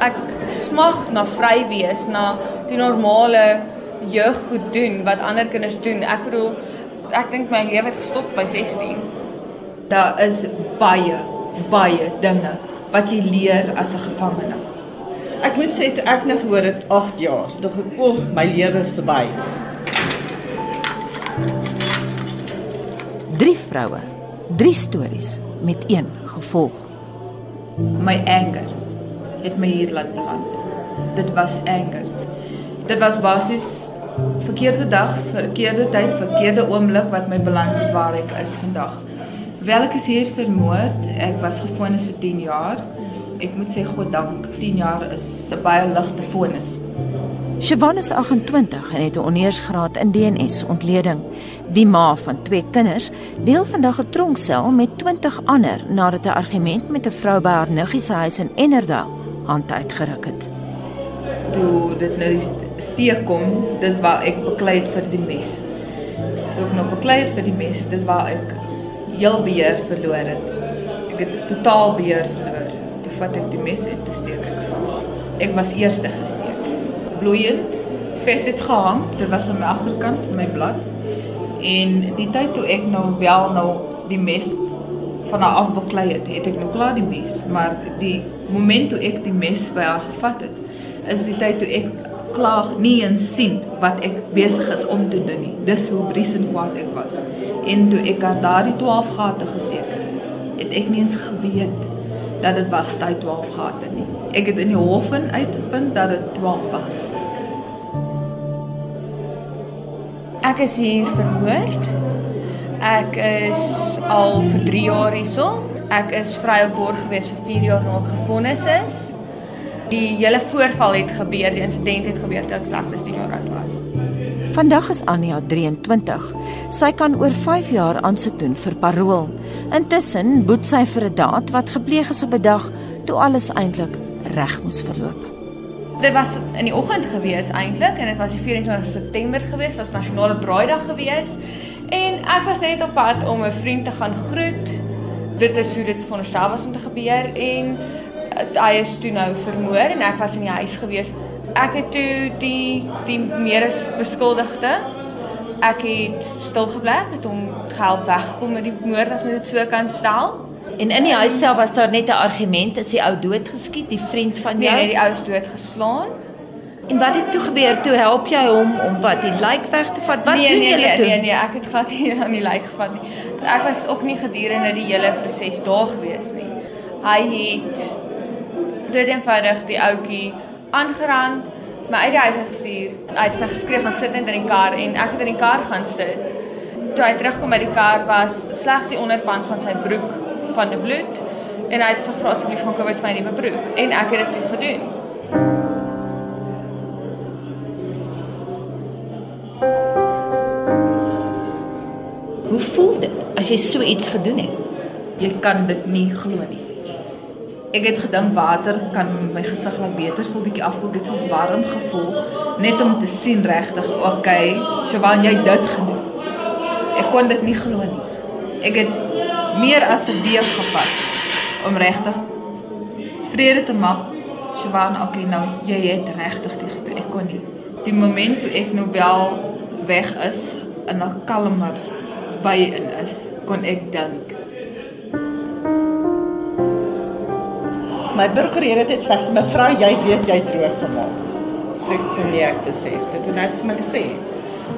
ek smag na vry wees, na die normale jeuggoed doen wat ander kinders doen. Ek bedoel ek dink my lewe het gestop by 16. Daar is baie baie dinge wat jy leer as 'n gevangene. Ek moet sê toe ek nog hoor dit 8 jaar, dog ek, "O, oh, my lewe is verby." Drie vroue, drie stories met een gevolg. My anger het my hier laat beland. Dit was anger. Dit was basies verkeerde dag, verkeerde tyd, verkeerde oomblik wat my beland het waar ek is vandag. Welke is hier vermoord? Ek was gefonnis vir 10 jaar. Ek moet sê God dank, 10 jaar is 'n baie ligte vonnis. Siobhan is 28 en het 'n honeursgraad in DNS ontleding. Die ma van twee kinders deel vandag 'n tronksel met 20 ander nadat 'n argument met 'n vrou by haar niggie se huis in Enerdal hand uitgeruk het. Toe dit nou steek kom, dis waar ek beklei het vir die mes. Toe ek nou beklei het vir die mes, dis waar ek heel beheer verloor het. Ek het totaal beheer verloor. Toe vat ek die mes en toe steek ek van. Ek was eerste gesteek bloeiend. Vet het gehang, dit was aan my agterkant my blad. En die tyd toe ek nou wel nou die mes van haar af beklei het, het ek nou klaar die mes, maar die moment toe ek die mes by haar gevat het, is die tyd toe ek klaar nie eens sien wat ek besig is om te doen nie. Dis hoe briesend kwaad ek was. En toe ek aan daardie 12 gate gesteek het, het ek nie eens geweet dat dit was daai 12 gate nie. Ek het in die hof in uitgevind dat dit 12 was. Ek is hier vermoord. Ek is al vir 3 jaar hierso. Ek is vry op borg gewees vir 4 jaar nadat ek gefonnis is. Die hele voorval het gebeur, die insident het gebeur toe ek slegs 16 jaar oud was. Vandag is Anja 23. Sy kan oor 5 jaar aansoek doen vir parol. Intussen boet sy vir 'n daad wat gepleeg is op 'n dag toe alles eintlik reg moes verloop. Dit was in die oggend gewees eintlik en dit was die 24 September gewees, was nasionale braaidag gewees. En ek was net op pad om 'n vriend te gaan groet. Dit is hoe dit veronderstel was om te gebeur en hy is toe nou vermoor en ek was in die huis gewees. Ek het toe die die meeres beskuldigde ek het stil gebly met hom gehelp wegkom met die moord as mens dit so kan stel. En in die huis self was daar net 'n argument, is die ou dood geskiet, die vriend van Nee, jou. nee, die ou is dood geslaan. En wat het toe gebeur? Toe help jy hom om wat die lijk weg te vat. Wat nee, doen nee, julle nee, toe? nee, nee, ek het glad nie aan die lijk gevat nie. Ek was ook nie gedurende die hele proses daar gewees nie. Hy het dit eenvoudig die ouetjie aangerand, my uit die huis uit gestuur. Hy het vir geskryf gaan sit in die kar en ek het in die kar gaan sit. Toe hy terugkom by die kar was slegs die onderpand van sy broek van die bloed en hy het gevra asseblief gaan kom met my nuwe broek en ek het dit toe gedoen. Voel dit as jy so iets gedoen het? Jy kan dit nie glo nie. Ek het gedink water kan my gesig laat beter voel, bietjie afkoel, dit so warm gevoel net om te sien regtig, okay, Shawan jy dit gedoen. Ek kon dit nie glo nie. Ek het meer as 'n week gevat om regtig vrede te maak. Shawan, okay, nou jy het regtig dit gedoen. Ek kon nie. Die oomblik toe ek nou wel weg is en 'n kalmer by in is, kon ek dink My burgerhede het vas mevrou, jy weet jy droog gemaak. Sê ek vir nee, ek besef dit en hy het vir my gesê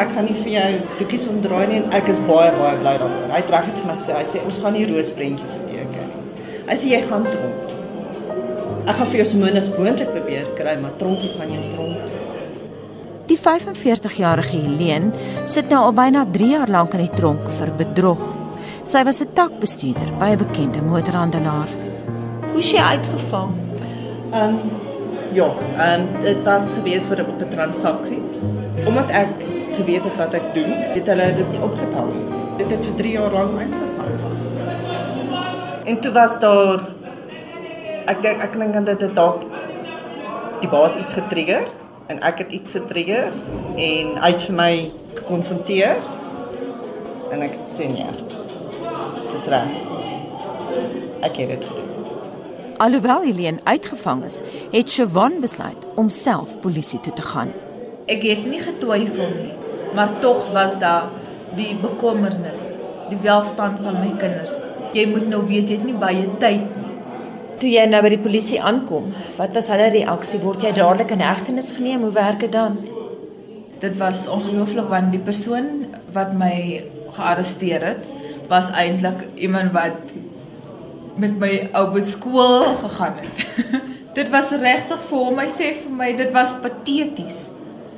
ek gaan nie vir jou doekies omdraai nie en ek is baie baie bly daaroor. Hy het reg het vir my gesê, hy sê ons gaan nie roosprentjies beteken nie. Hy sê jy gaan tronk. Ek gaan vir jou so min as moontlik probeer kry, maar tronkie gaan jy tronk. toe. Die 45-jarige Helene sit nou al byna 3 jaar lank in die tronk vir bedrog. Sy was 'n takbestuurder by 'n bekende motorhandelaar. Hoe is jy uitgevang? Ehm um, ja, ehm um, dit was gewees vir 'n op 'n transaksie. Omdat ek geweet het wat ek doen, het hulle dit nie opgetel nie. Dit het vir 3 jaar lank uitgevang. En toe was daar ek dink ek dink dat dit dalk die baas iets getrigger en ek het iets getrigger en hy het vir my gekonfronteer en ek het sê nee. Dis reg. Ek het dit gedoen. Alhoewel Helene uitgevang is, het Siobhan besluit om self polisie toe te gaan. Ek het nie getwyfel nie, maar tog was daar die bekommernis, die welstand van my kinders. Jy moet nou weet jy het nie baie tyd nie. Toe jy nou by die polisie aankom, wat was hulle reaksie? Word jy dadelik in hegtenis geneem? Hoe werk dit dan? Dit was ongelooflik want die persoon wat my gearresteer het, was eintlik iemand wat met my ou beskool gegaan het. dit was regtig vir hom, hy sê vir my dit was pateties.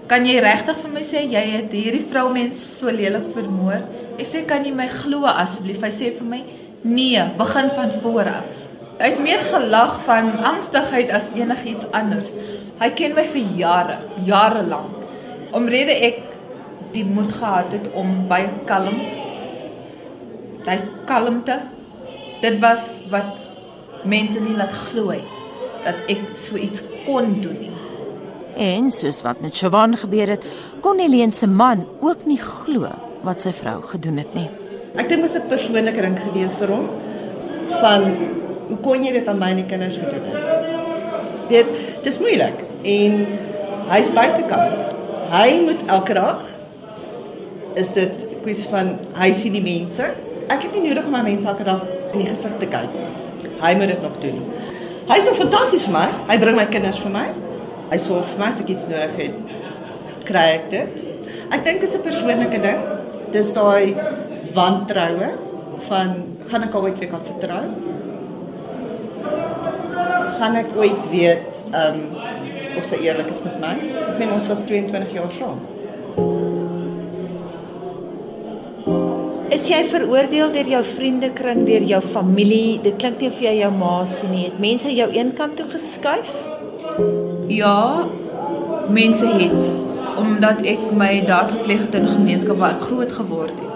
Kan jy regtig vir my sê jy het hierdie vroumens so lelik vermoor? Ek sê kan jy my glo asseblief? Hy sê vir my nee, begin van voor af. Hy het meer gelag van angstigheid as enigiets anders. Hy ken my vir jare, jare lank. Omrede ek die moed gehad het om baie kalm daai kalmte dit was wat mense nie laat glo het dat ek so iets kon doen nie. En soos wat met Siobhan gebeur het, kon Helene se man ook nie glo wat sy vrou gedoen het nie. Ek dink dit was 'n persoonlike ding gewees vir hom van hoe kon jy dit aan myne kinders gedoen het? Weet, dis moeilik en hy's buitekant. Hy moet elke dag is dit kwessie van hy sien die mense. Ek het nie nodig om my mense elke dag in die gesig te kyk. Hy moet dit nog doen. Hy's nog fantasties vir my. Hy bring my kinders vir my. Hy sorg vir my as ek iets nodig het. Kry ek dit? Ek dink dit is 'n persoonlike ding. Dis daai wantroue van gaan ek ooit weer kan vertrou? Gaan ek ooit weet um, of sy eerlik is met my? Ek meen ons was 22 jaar saam. Is jy veroordeel deur jou vriendekring, deur jou familie? Dit klink nie of jy jou ma sien nie. Het mense jou eenkant toe geskuif? Ja, mense het omdat ek my daad gepleeg het in 'n gemeenskap waar ek groot geword het.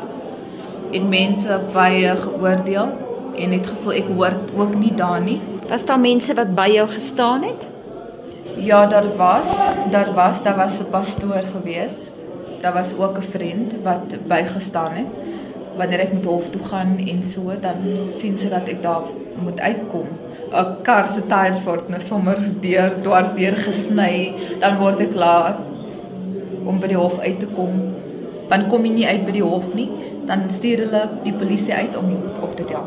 Het mense baie geoordeel en het gevoel ek hoort ook nie daar nie. Was daar mense wat by jou gestaan het? Ja, daar was, daar was, daar was 'n pastoor gewees. Daar was ook 'n vriend wat bygestaan het. Wanneer ek met hof toe gaan en so, dan sien sy dat ek daar moet uitkom. 'n Kar se tyres word nou sommer deur dwars deur gesny, dan word ek laat om by die hof uit te kom. Dan kom jy nie uit by die hof nie, dan stuur hulle die polisie uit om jou op te tel.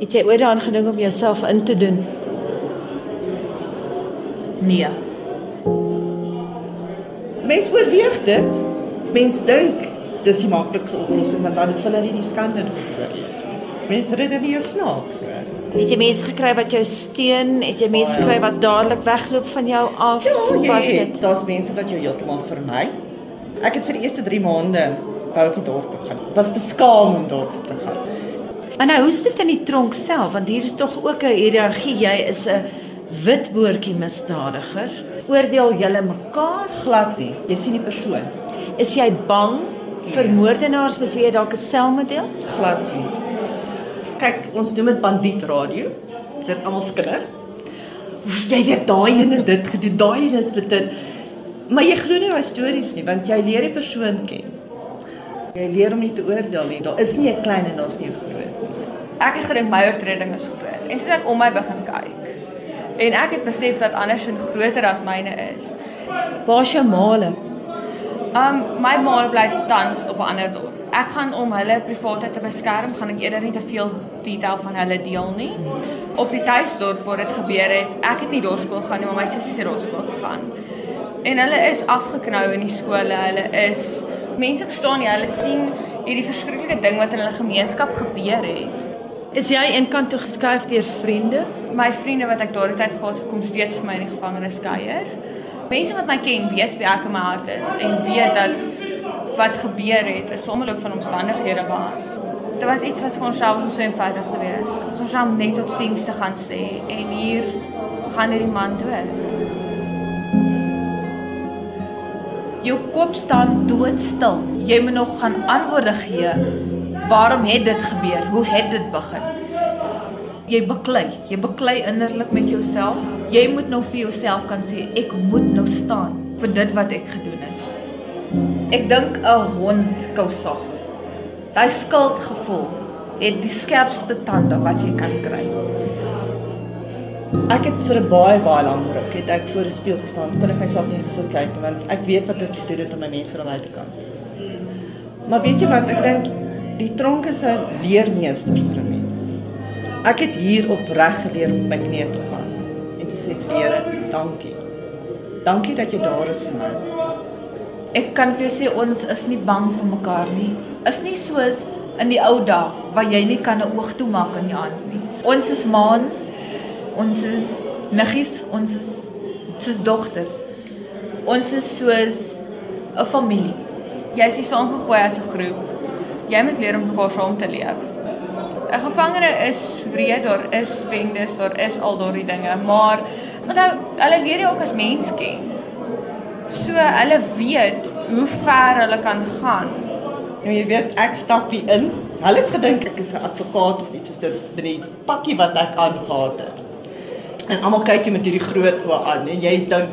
Het jy ooit daaraan gedink om jouself in te doen? Nee. Mense oorweeg dit. Mense dink dis die maklikste oplossing want dan hoef hulle nie die skande te oorleef. Mense redeneer snaaks, hoor. Het jy mense gekry wat jou steun? Het jy mense gekry wat dadelik wegloop van jou af? Ja, Hoe was het, dit? daar's mense wat jou heeltemal vermy. Ek het vir die eerste 3 maande wou ek nie dorp toe gaan. Was te skaam om toe te gaan. Maar nou hoe's dit in die tronk self want hier is tog ook 'n hiërargie. Jy is 'n wit boortjie misdadiger. Oordeel julle mekaar? Glad nie. Jy sien die persoon. Is jy bang vir moordenaars met wie jy dalk 'n sel moet deel? Glad nie. Kyk, ons noem dit bandiet radio. Dit almal skinder. Jy weet daai ene dit gedoen, daai ene is met dit. Maar jy glo nie daai stories nie want jy leer die persoon ken. Jy leer om nie te oordeel nie. Daar is nie 'n klein en daar's nie 'n groot nie. Ek het gedink my oortreding is groot. En toe ek om my begin kyk en ek het besef dat ander se groter as myne is. Waar's jou male? Um my ma bly tans op 'n ander dorp. Ek gaan om hulle privaatheid te beskerm, gaan ek eerder nie te veel detail van hulle deel nie. Op die tuisdorp waar dit gebeur het, ek het nie dorpskool gegaan nie, maar my sussie het dorpskool gegaan. En hulle is afgeknou in die skole. Hulle is mense verstaan nie, hulle sien hierdie verskriklike ding wat in hulle gemeenskap gebeur het. Is jy eenkant toe geskuif deur vriende? My vriende wat ek daardie tyd gehad het, kom steeds vir my in die gevangenis kuier. Mense wat my ken, weet wie ek in my hart is en weet dat wat gebeur het 'n sommerloop van omstandighede was. Dit was iets wat vir ons self so eenvoudig te wees. Ons ons saam net tot siens te gaan sê en hier gaan hierdie man dood. Jou kop staan doodstil. Jy moet nog gaan antwoorde gee. Waarom het dit gebeur? Hoe het dit begin? Jy beklei, jy beklei innerlik met jouself. Jy moet nou vir jouself kan sê ek moet nou staan vir dit wat ek gedoen het. Ek dink 'n hond kou sag. Daai skuldgevoel het die skerpste tande wat jy kan kry. Ek het vir 'n baie baie lang ruk het ek voor 'n spieël gestaan. Kon ek myself nie gesit kyk want ek weet wat ek gedoen het aan my mense aan die buitekant. Maar weet jy wat, ek dink die tronk is 'n leermeester vir 'n mens. Ek het hier opreg geleer om op my knieë te gaan en te sê Here, dankie. Dankie dat jy daar is vir my. Ek kan vir jou sê ons is nie bang vir mekaar nie. Is nie soos in die ou dae waar jy nie kan 'n oog toemaak in die hand nie. Ons is maans, ons is niggies, ons is soos dogters. Ons is soos 'n familie. Jy's hier saamgegooi as 'n groep. Jy moet leer om mekaar saam te leef. 'n Gevangene is wreed, daar is wendes, daar is al daardie dinge, maar onthou, hulle leer jou ook as mens ken. So hulle weet hoe ver hulle kan gaan. Nou jy weet ek stap hier in. Hulle het gedink ek is 'n advokaat of iets soos dit binne die pakkie wat ek aangetree het. En almal kyk jy met hierdie groot oë aan en jy dink,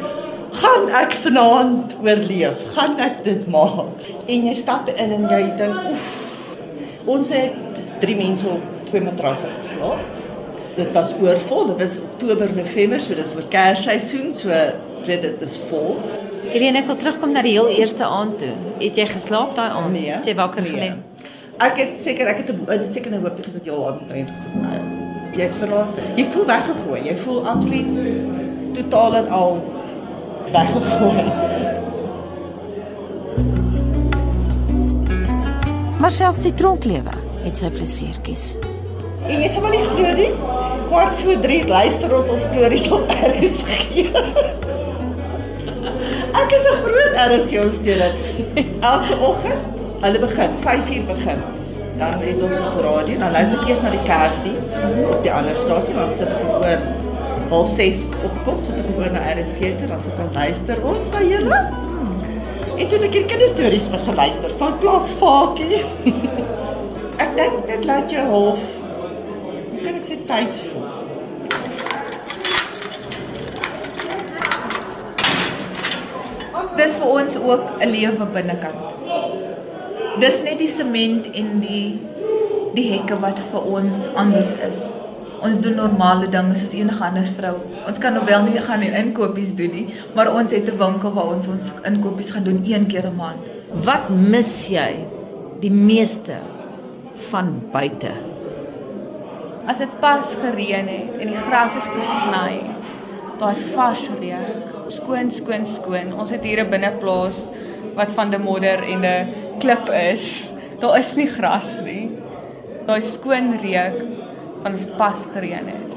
"Gaan ek vanaand oorleef? Gaan ek dit maak?" En jy stap in en jy dink, "Oef. Ons het drie mense op twee matrasse geslaap. Dit was oorvol. Dit was Oktober, November, so dis oor Kersseisoen, so weet dit is vol. Helene, ek wil terugkom na die heel eerste aand toe. Het jy geslaap daai aand? Nee. Het jy wakker nee. gelê? Ek het seker ek het 'n seker 'n hoopie gesit jou aan omtrent gesit. Nou, jy's verlaat. Jy voel weggegooi. Jy voel absoluut totaal en al weggegooi. Maar selfs die tronklewe het sy plesiertjies. En jy sê maar nie glo nie. Kwart voor 3 luister ons ons stories op RSG. Ek is 'n groot RSG ondersteuner. Elke oggend, hulle begin 5uur begin ons. Dan het ons ons radio, dan luister ek eers na die kerkdiens op die ander stasie, dan sit ek oor half 6 op kop, sit ek oor na RSG toe, dan sit ons luister ons na julle. En toe het ek hierdie kinderstories begin luister van Klas Fakie. ek dink dit laat jou half hoe kan ek sê tuis voel. Dis vir ons ook 'n lewe binnekant. Dis net die sement en die die hekke wat vir ons anders is. Ons doen normale dinge soos enige ander vrou. Ons kan nog wel nie gaan en inkopies doen nie, maar ons het 'n winkel waar ons ons inkopies gaan doen een keer 'n maand. Wat mis jy die meeste van buite? As dit pas gereën het en die gras is gesny, daai vars reuk, skoon, skoon, skoon. Ons het hier 'n binneplaas wat van die modder en 'n klip is. Daar is nie gras nie. Daai skoon reuk as dit pas gereën het.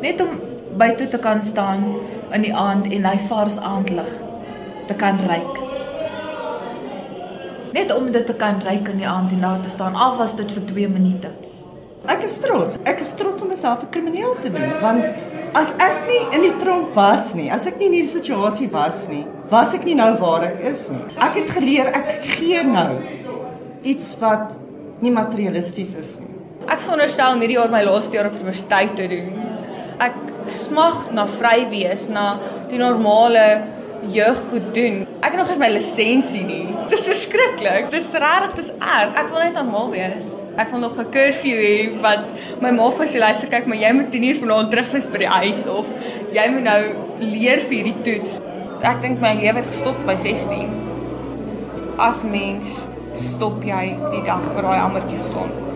Net om buite te kan staan in die aand en hy vars aandlig te kan ruik. Net om dit te kan ruik in die aand en daar te staan al was dit vir 2 minute. Ek is trots. Ek is trots om myself 'n krimineel te noem want as ek nie in die tronk was nie, as ek nie in hierdie situasie was nie, was ek nie nou waar ek is nie. Ek het geleer ek gee nou iets wat nie materialisties is nie. Ek veronderstel om hierdie jaar my laaste jaar op universiteit te doen. Ek smag na vry wees, na die normale jeuggoed doen. Ek het nog eens my lisensie nie. Dit is verskriklik. Dit is regtig, dit is erg. Ek wil net normaal wees. Ek wil nog 'n curfew hê wat my ma vir sy luister kyk, maar jy moet 10 uur vanaand terug wees by die huis of jy moet nou leer vir hierdie toets. Ek dink my lewe het gestop by 16. As mens stop jy die dag vir daai ammertjie staan.